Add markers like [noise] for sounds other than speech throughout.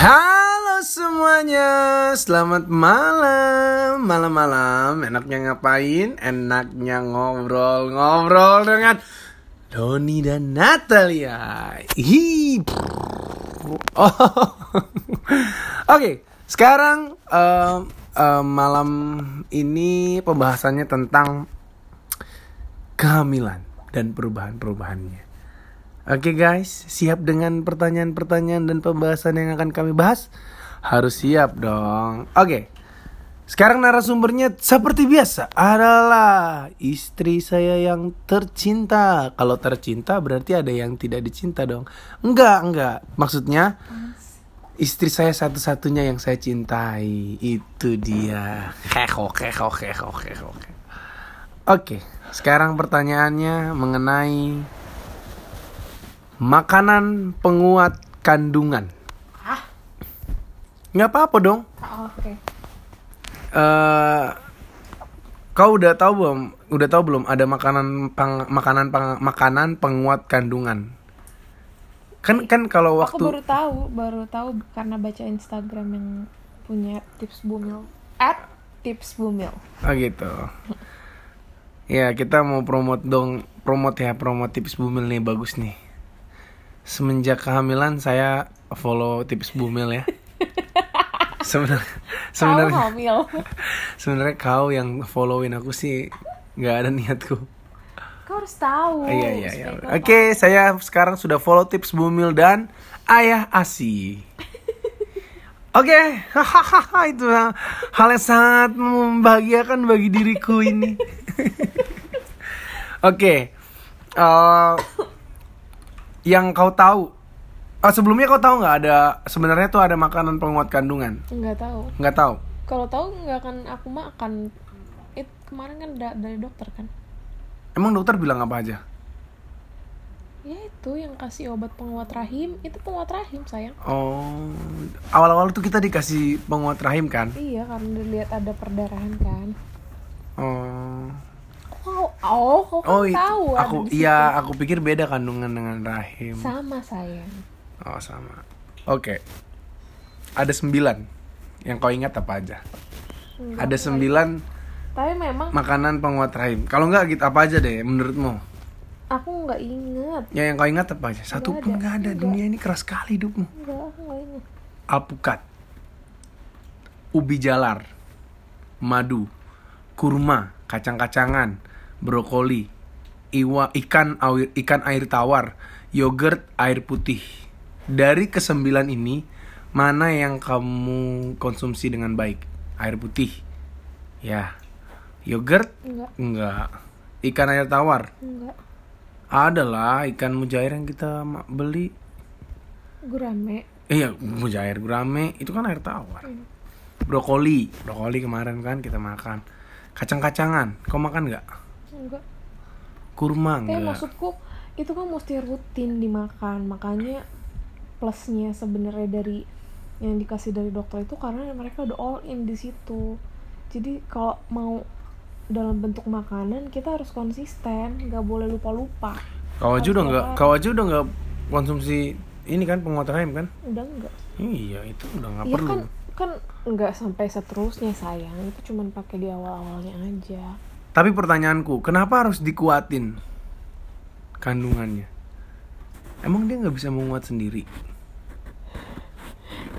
Halo semuanya, selamat malam, malam-malam. Enaknya ngapain? Enaknya ngobrol-ngobrol dengan Doni dan Natalia. Hi. Oh. [laughs] Oke, sekarang em, em, malam ini pembahasannya tentang kehamilan dan perubahan-perubahannya. Oke guys, siap dengan pertanyaan-pertanyaan dan pembahasan yang akan kami bahas? Harus siap dong. Oke. Sekarang narasumbernya seperti biasa adalah istri saya yang tercinta. Kalau tercinta berarti ada yang tidak dicinta dong. Enggak, enggak. Maksudnya istri saya satu-satunya yang saya cintai. Itu dia. Heho, heho, heho, heho. Oke, sekarang pertanyaannya mengenai Makanan penguat kandungan. Ah, Nggak apa-apa dong. oh, oke. eh kau udah tahu belum? Udah tahu belum ada makanan pang- makanan pang- makanan penguat kandungan? Kan kan kalau Aku waktu baru tahu, baru tahu karena baca Instagram yang punya tips bumil. At tips bumil. oh gitu. Ya kita mau promote dong, promote ya, promote tips bumil nih bagus nih. Semenjak kehamilan saya follow tips bumil ya. [laughs] Sebenarnya sebenarnya hamil. [laughs] sebenarnya kau yang followin aku sih nggak ada niatku. Kau harus tahu. Iya iya iya. Oke, saya sekarang sudah follow tips Bumil dan Ayah Asi. [laughs] Oke, hahaha itu hal yang sangat membahagiakan bagi diriku ini. Oke, eh, yang kau tahu, oh, sebelumnya kau tahu nggak ada sebenarnya tuh ada makanan penguat kandungan? Nggak tahu. Nggak tahu. Kalau tahu nggak akan aku makan. It kemarin kan da- dari dokter kan. Emang dokter bilang apa aja? Ya itu yang kasih obat penguat rahim, itu penguat rahim sayang. Oh, awal-awal tuh kita dikasih penguat rahim kan? Iya karena dilihat ada perdarahan kan. Oh. Oh, oh, kan Oh, tahu aku iya, aku pikir beda kandungan dengan rahim. Sama sayang. Oh, sama. Oke. Ada sembilan. Yang kau ingat apa aja? Enggak. Ada sembilan Tapi memang makanan penguat rahim. Kalau enggak gitu apa aja deh menurutmu? aku nggak inget. Ya yang kau ingat apa aja? Satu Nggak pun ada. enggak ada. Nggak. Dunia ini keras sekali hidupmu. Enggak, aku nggak inget. Alpukat. Ubi jalar. Madu. Kurma, kacang-kacangan, brokoli, iwa, ikan air, ikan air tawar, yogurt air putih. Dari kesembilan ini, mana yang kamu konsumsi dengan baik? Air putih. Ya. Yogurt? Enggak, Enggak. Ikan air tawar? enggak. Adalah ikan mujair yang kita beli. Gurame. Iya, mujair gurame itu kan air tawar. Brokoli, brokoli kemarin kan kita makan. Kacang-kacangan, kau makan nggak? Enggak. Kurma enggak? maksudku itu kan mesti rutin dimakan. Makanya plusnya sebenarnya dari yang dikasih dari dokter itu karena mereka udah all in di situ. Jadi kalau mau dalam bentuk makanan kita harus konsisten, nggak boleh lupa-lupa. Kau aja udah nggak, kau aja udah nggak konsumsi ini kan penguat rahim kan? Udah enggak. Iya, itu udah nggak Iya perlu. kan kan nggak sampai seterusnya sayang itu cuman pakai di awal-awalnya aja Tapi pertanyaanku, kenapa harus dikuatin kandungannya? Emang dia nggak bisa menguat sendiri?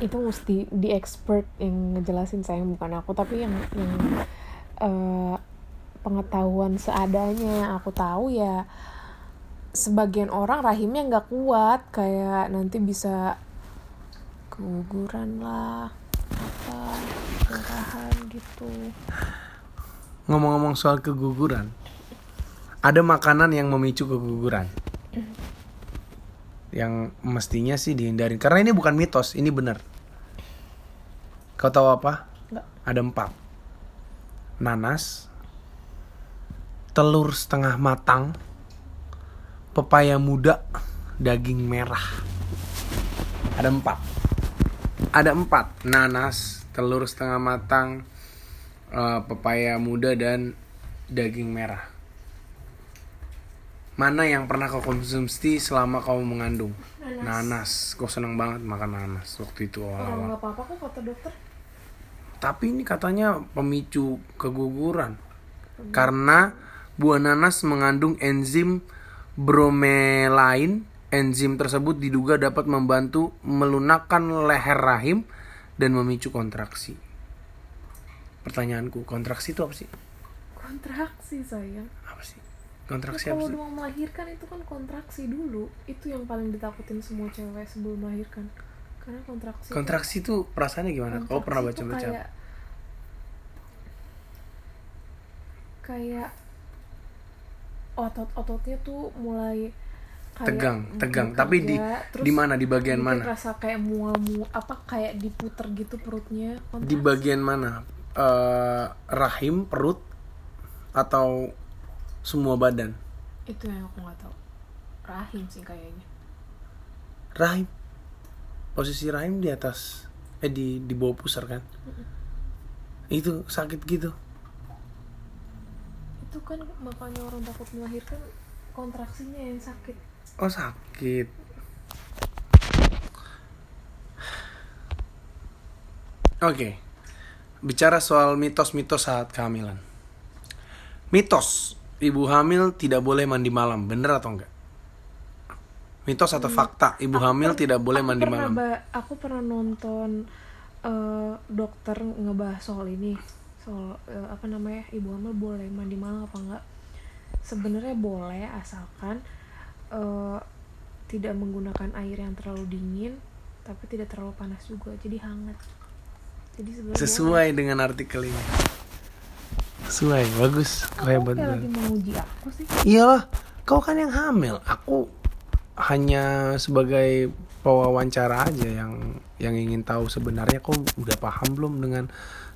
itu mesti di expert yang ngejelasin sayang bukan aku tapi yang yang eh, pengetahuan seadanya yang aku tahu ya sebagian orang rahimnya nggak kuat kayak nanti bisa keguguran lah apa kemarahan gitu Ngomong-ngomong soal keguguran, ada makanan yang memicu keguguran. Yang mestinya sih dihindari. Karena ini bukan mitos, ini benar. Kau tahu apa? nggak Ada empat. Nanas, telur setengah matang, pepaya muda, daging merah. Ada empat. Ada empat. Nanas, telur setengah matang, eh, pepaya muda dan daging merah. Mana yang pernah kau konsumsi selama kau mengandung? Nanas. Nanas. Kau seneng banget makan nanas waktu itu awal-awal. nggak apa-apa kok kata dokter. Tapi ini katanya pemicu keguguran. Karena buah nanas mengandung enzim bromelain. Enzim tersebut diduga dapat membantu melunakkan leher rahim dan memicu kontraksi. Pertanyaanku, kontraksi itu apa sih? Kontraksi sayang. Apa sih? Ya, Kontraksi apa kalau sih? mau melahirkan itu kan kontraksi dulu. Itu yang paling ditakutin semua cewek sebelum melahirkan. Karena kontraksi. Kontraksi itu perasaannya gimana? Kau pernah itu baca-baca? Kayak, kayak otot-ototnya tuh mulai kayak Tegang, bikin tegang. Tapi di di mana? Di bagian mana? rasa kayak mual mual apa kayak diputer gitu perutnya Di kontraksi. bagian mana? Eh, rahim, perut, atau semua badan? itu yang aku nggak tahu rahim sih kayaknya Rahim. Posisi rahim di atas, eh di di bawah pusar kan? Itu sakit gitu. itu kan makanya orang takut melahirkan kontraksinya yang sakit Oh sakit. Oke, bicara soal mitos-mitos saat kehamilan. Mitos, ibu hamil tidak boleh mandi malam, bener atau enggak? Mitos atau fakta, ibu hamil tidak boleh aku mandi pernah malam? ba- aku pernah nonton eh, dokter ngebahas soal ini soal eh, apa namanya ibu hamil boleh mandi malam apa enggak sebenarnya boleh asalkan eh, tidak menggunakan air yang terlalu dingin tapi tidak terlalu panas juga jadi hangat jadi. Sesuai dengan artikel ini. Sesuai, bagus. Kau hebat kayak banget. lagi menguji aku sih Iyalah, kau kan yang hamil. Aku hanya sebagai pewawancara aja yang yang ingin tahu sebenarnya kau udah paham belum dengan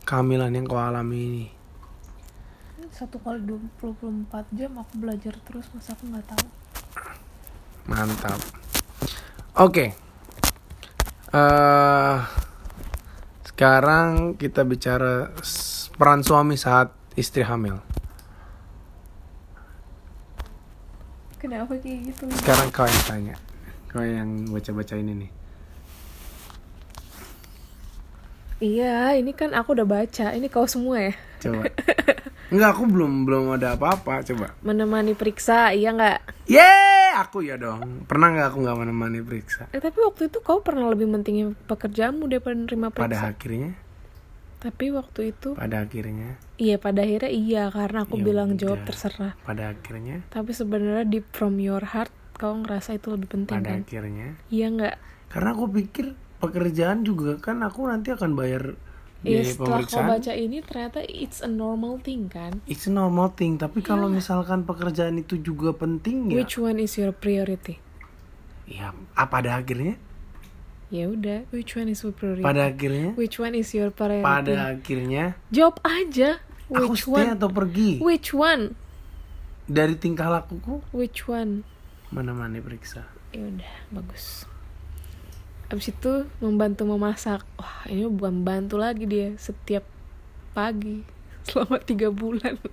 kehamilan yang kau alami ini. satu kali 24 jam aku belajar terus masa aku nggak tahu Mantap. Oke. Eh sekarang kita bicara peran suami saat istri hamil. kenapa kayak gitu Sekarang kau yang tanya. Kau yang baca-baca ini nih. Iya, ini kan aku udah baca. Ini kau semua ya. Coba. Enggak, aku belum belum ada apa-apa. Coba. Menemani periksa, iya nggak? Yeay, aku ya dong. Pernah nggak aku nggak menemani periksa? Eh, tapi waktu itu kau pernah lebih mentingin pekerjaanmu daripada nerima Pada periksa. akhirnya, Tapi waktu itu, pada akhirnya, iya pada akhirnya iya karena aku Ya bilang jawab udah. terserah. pada akhirnya, Tapi sebenarnya di from your heart kau ngerasa itu lebih penting pada kan? akhirnya. Iya nggak? Karena aku pikir pekerjaan juga kan aku nanti akan bayar Iya setelah kau pemeriksaan. baca ini ternyata it's a normal thing kan? It's a normal thing. Tapi kalau misalkan pekerjaan itu juga penting ya, Which one is your priority? ya ah, pada akhirnya, Ya udah, which one is your priority? pada akhirnya, Which one is your priority? pada akhirnya, Jawab aja. aku Which stay one? atau pergi Which one? dari tingkah lakuku Which one? menemani periksa. Ya udah, bagus. Abis itu membantu memasak. Wah, ini bukan bantu lagi dia setiap pagi selama tiga bulan. [laughs]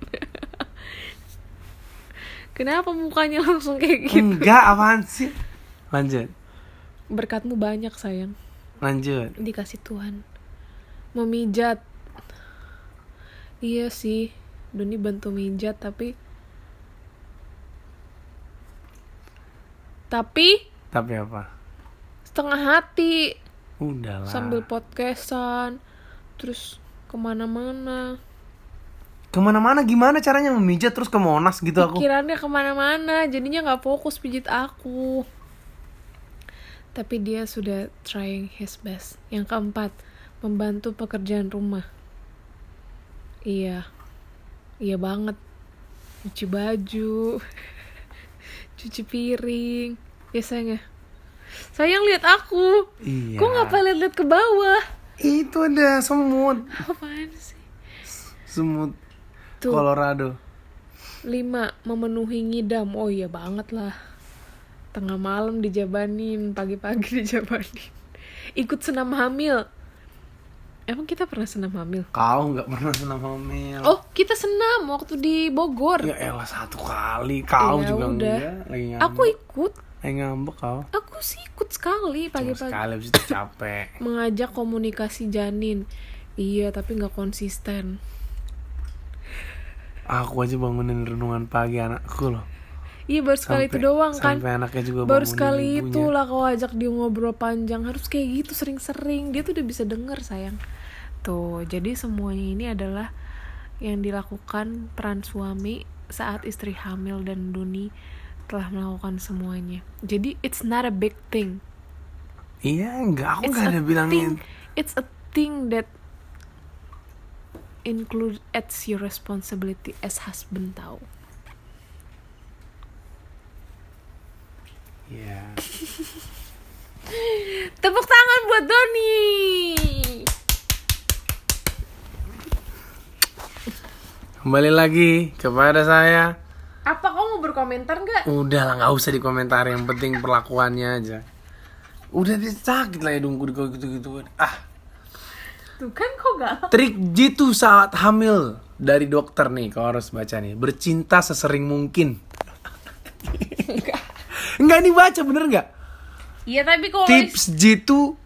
Kenapa mukanya langsung kayak gitu? Enggak, apaan sih? Lanjut, Berkatmu banyak sayang, lanjut. dikasih Tuhan. Memijat. Iya sih, Doni bantu mijat tapi tapi Tapi apa? Setengah hati. Udahlah. sambil podcastan. Terus ke mana-mana. Ke mana-mana gimana caranya? Memijat terus ke Monas gitu aku? pikirannya ke mana-mana. Jadinya nggak fokus pijit aku. Tapi dia sudah trying his best. Yang keempat membantu pekerjaan rumah. Iya. Iya banget. Cuci baju. [laughs] Cuci piring. Ya sayang ya lihat aku Iya. kok ngapain lihat-lihat ke bawah Itu ada semut, apaan sih semut tuh Colorado. Lima, memenuhi ngidam. Oh iya banget lah. Tengah malam dijabanin, pagi-pagi [laughs] dijabanin. Ikut senam hamil. Emang kita pernah senam hamil? Kau nggak pernah senam hamil. Oh, kita senam waktu di Bogor. Ya elah satu kali. Kau Ya juga udah. enggak. Lagi. Aku ikut. Lagi ngambek kau. Aku sih ikut sekali pagi-pagi. sekali habis itu capek. [laughs] Mengajak komunikasi janin. Iya, tapi nggak konsisten. Aku aja bangunin renungan pagi anakku loh. Iya, baru sekali itu Sampai- doang kan. Sampai anaknya juga Baru sekali ibunya. itu lah kau ajak dia ngobrol panjang. Harus kayak gitu sering-sering. Dia tuh udah bisa denger sayang. Tuh, jadi semuanya ini adalah yang dilakukan peran suami saat istri hamil dan Duni telah melakukan semuanya. Jadi it's not a big thing. Iya, enggak. Aku nggak ada bilangin. thing. It's a thing that include as your responsibility as husband tahu. Iya. [laughs] Tepuk tangan buat Doni. Kembali lagi kepada saya. Berkomentar nggak? Udah lah, nggak usah dikomentari. Yang penting perlakuannya aja. Udah sakit lah hidungku gitu-gitu. Ah, Tuh kan kau galak. trik jitu saat hamil dari dokter nih. Kau harus baca nih. Bercinta sesering mungkin. Enggak ini baca bener nggak? Iya tapi kau Tips jitu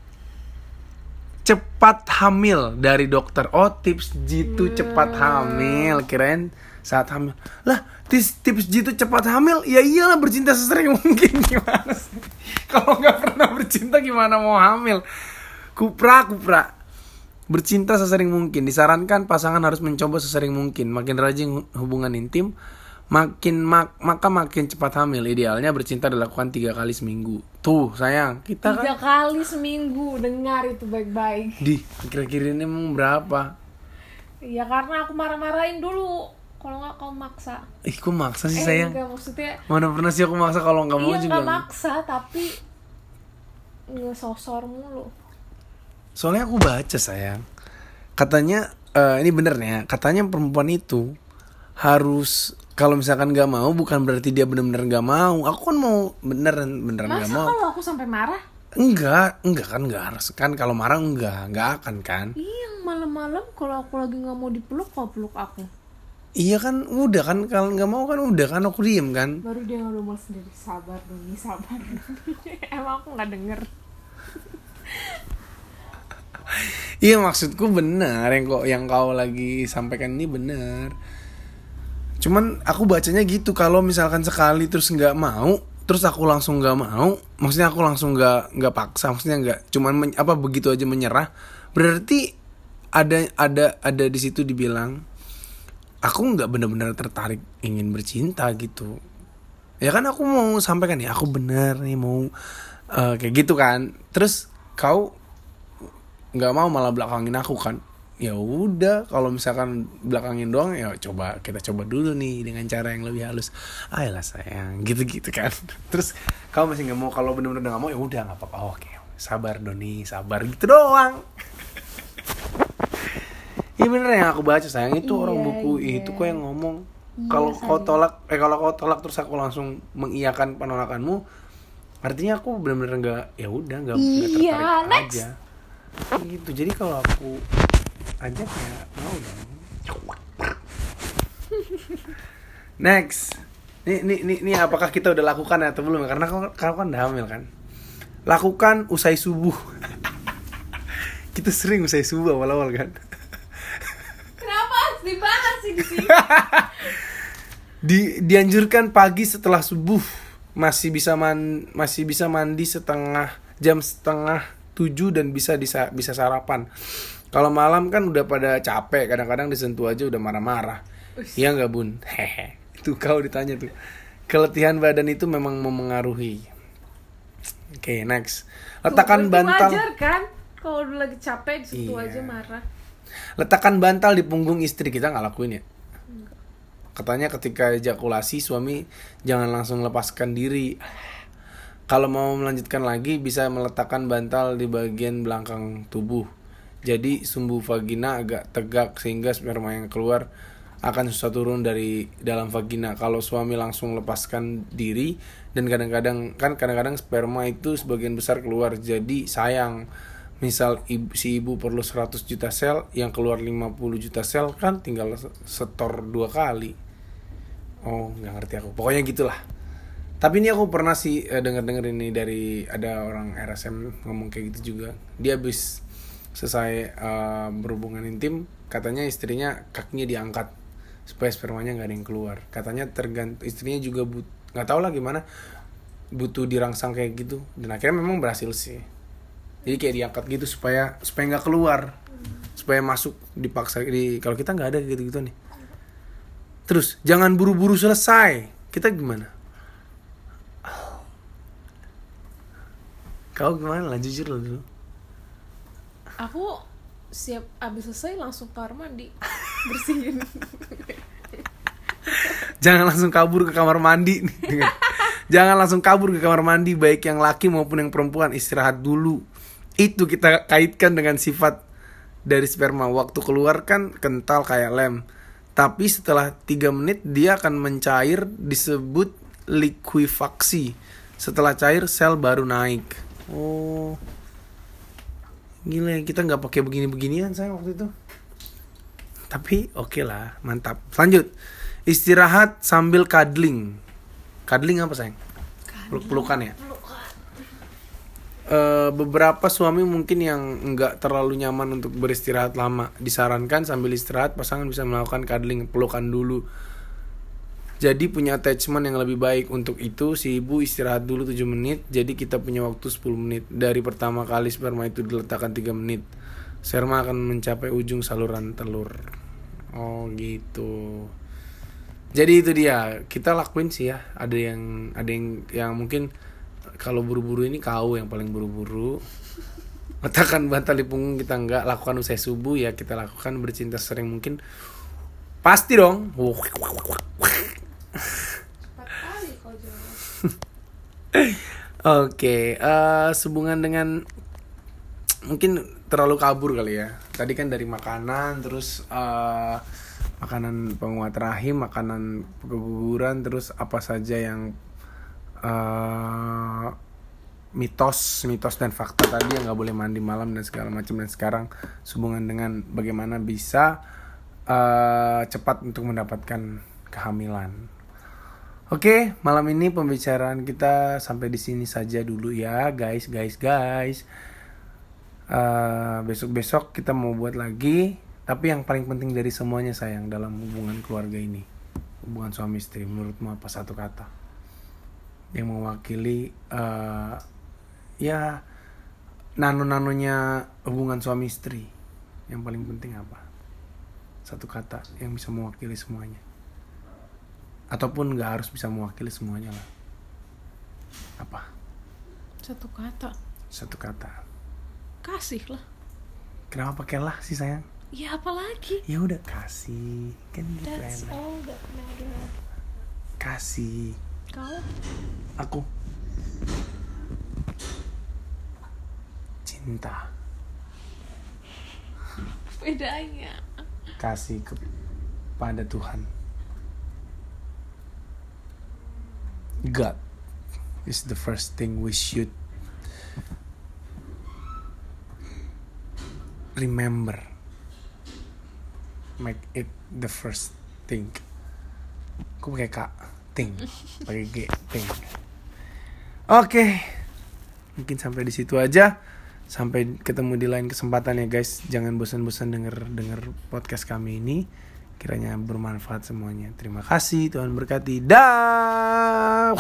cepat hamil dari dokter. Oh tips jitu cepat hamil. Kirain saat hamil. Lah tips tips jitu cepat hamil. Ya iyalah bercinta sesering [laughs] mungkin gimana sih? Kalau nggak pernah bercinta gimana mau hamil? Kupra kupra. Bercinta sesering mungkin. Disarankan pasangan harus mencoba sesering mungkin. Makin rajin hubungan intim, makin mak- maka makin cepat hamil. Idealnya bercinta dilakukan tiga kali seminggu. Tuh sayang, kita kan tiga kali seminggu dengar itu baik-baik. di kira-kira ini emang berapa? Ya karena aku marah-marahin dulu. Kalau nggak kau maksa. Ih, kok maksa sih Eh sayang? enggak maksudnya. Mana pernah sih aku maksa kalau nggak mau iya juga. nggak maksa tapi ngesosor mulu. Soalnya aku baca sayang, katanya eh, ini bener nih ya, katanya perempuan itu harus kalau misalkan nggak mau bukan berarti dia bener-bener nggak mau. Aku kan mau beneran beneran nggak Masa mau. kalau aku sampai marah? Enggak, enggak kan enggak harus kan kalau marah enggak, enggak akan kan. Iya, malam-malam kalau aku lagi nggak mau dipeluk, kau peluk aku. Iya kan udah kan kalau nggak mau kan udah kan aku diem kan. Baru dia ngomong sendiri, sabar dong, sabar. [laughs] Emang aku nggak denger. Iya maksudku benar yang kok yang kau lagi sampaikan ini benar. Cuman aku bacanya gitu kalau misalkan sekali terus nggak mau, terus aku langsung nggak mau, maksudnya aku langsung nggak nggak paksa, maksudnya nggak cuman men- apa begitu aja menyerah, berarti ada ada ada di situ dibilang aku nggak benar-benar tertarik ingin bercinta gitu. Ya kan aku mau sampaikan ya aku bener nih mau eh, kayak gitu kan. Terus kau nggak mau malah belakangin aku kan? Ya udah kalau misalkan belakangin doang ya coba kita coba dulu nih dengan cara yang lebih halus. Ayolah sayang gitu gitu kan. [laughs] Terus kamu masih nggak mau kalau bener-bener nggak mau ya udah nggak apa-apa. Oke sabar Doni sabar gitu doang Iya bener yang aku baca sayang. Itu Iya, orang buku iya. itu kok yang ngomong Iya, kalau kau tolak eh kalau kau tolak terus aku langsung mengiyakan penolakanmu artinya aku bener-bener nggak ya udah nggak Iya, tertarik next. aja gitu. Jadi kalau aku ajak ya mau dong. [laughs] Next. Nih nih nih nih apakah kita udah lakukan atau belum? Karena kau, kau kan udah hamil kan? Lakukan usai subuh. [laughs] Kita sering usai subuh awal-awal kan sih. [laughs] Di dianjurkan pagi setelah subuh. Masih bisa man masih bisa mandi setengah jam setengah tujuh dan bisa bisa bisa sarapan. Kalau malam kan udah pada capek kadang-kadang disentuh aja udah marah-marah. Iya nggak bun? Hehe. Itu kau ditanya tuh. Keletihan badan itu memang memengaruhi. Oke next. Letakkan Tuh, bantal. Wajar kan? Kalau lagi capek di situ Iya. aja marah. Letakkan bantal di punggung istri kita nggak lakuin ya? Katanya ketika ejakulasi suami jangan langsung lepaskan diri. Kalau mau melanjutkan lagi bisa meletakkan bantal di bagian belakang tubuh. Jadi sumbu vagina agak tegak sehingga sperma yang keluar akan susah turun dari dalam vagina. Kalau suami langsung lepaskan diri dan kadang-kadang kan kadang-kadang sperma itu sebagian besar keluar. Jadi sayang misal ibu, si ibu perlu 100 juta sel yang keluar 50 juta sel kan tinggal setor dua kali. Oh nggak ngerti aku. Pokoknya gitulah. Tapi ini aku pernah sih uh, denger-denger ini dari ada orang RSM ngomong kayak gitu juga. Dia habis selesai uh, berhubungan intim katanya istrinya kakinya diangkat supaya spermanya nggak ada yang keluar. Katanya tergant istrinya juga but nggak tahu lah gimana butuh dirangsang kayak gitu. Dan akhirnya memang berhasil sih jadi kayak diangkat gitu supaya supaya nggak keluar. Supaya masuk dipaksa di kalau kita nggak ada gitu gitu nih. Terus jangan buru-buru selesai. Kita gimana? Kau gimana? Lah jujur lo dulu. Aku siap abis selesai langsung kamar mandi. Bersihin. Jangan langsung kabur ke kamar mandi. [laughs] Jangan langsung kabur ke kamar mandi baik yang laki maupun yang perempuan. Istirahat dulu itu kita kaitkan dengan sifat dari sperma. Waktu keluar kan kental kayak lem. Tapi setelah 3 menit dia akan mencair disebut likuifaksi. Setelah cair sel baru naik. Oh. Gila ya, kita nggak pakai begini-beginian saya waktu itu. Tapi oke okay lah mantap. Lanjut. Istirahat sambil cuddling. Cuddling apa sayang? Peluk-pelukan ya uh, beberapa suami mungkin yang nggak terlalu nyaman untuk beristirahat lama disarankan sambil istirahat pasangan bisa melakukan cuddling pelukan dulu. Jadi punya attachment yang lebih baik. Untuk itu si ibu istirahat dulu 7 menit jadi kita punya waktu 10 menit. Dari pertama kali sperma itu diletakkan 3 menit sperma akan mencapai ujung saluran telur. Oh gitu. Jadi itu dia. Kita lakuin sih ya. Ada yang ada yang yang mungkin kalau buru-buru ini kau yang paling buru-buru. Letakkan bantal di punggung kita nggak lakukan usai subuh ya kita lakukan bercinta sering mungkin. Pasti dong. [laughs] Oke, okay, uh, eh, sehubungan dengan mungkin terlalu kabur kali ya. Tadi kan dari makanan, terus uh, makanan penguat rahim, makanan keguguran, terus apa saja yang uh, mitos mitos dan fakta tadi yang nggak boleh mandi malam dan segala macam dan sekarang sehubungan dengan bagaimana bisa uh, cepat untuk mendapatkan kehamilan. Oke, malam ini pembicaraan kita sampai di sini saja dulu ya, guys, guys, guys. Uh, besok-besok kita mau buat lagi, tapi yang paling penting dari semuanya sayang dalam hubungan keluarga ini, hubungan suami istri. Menurutmu apa satu kata? Yang mewakili uh, ya nano-nanonya hubungan suami istri. Yang paling penting apa? Satu kata yang bisa mewakili semuanya. Ataupun nggak harus bisa mewakili semuanya lah. Apa? Satu kata. Satu kata. Kasih lah. Kenapa pakai lah sih sayang? Ya apalagi? Ya udah kasih. Kan gitu That's all that matter. kasih Kau? Aku. Cinta. Bedanya. Kasih kepada Tuhan. God is the first thing we should remember. Make it the first thing. Aku pakai kak ting pakai g ting oke mungkin sampai di situ aja. Sampai ketemu di lain kesempatan ya guys. Jangan bosan-bosan denger denger podcast kami ini. Kiranya bermanfaat semuanya. Terima kasih Tuhan berkati. Dah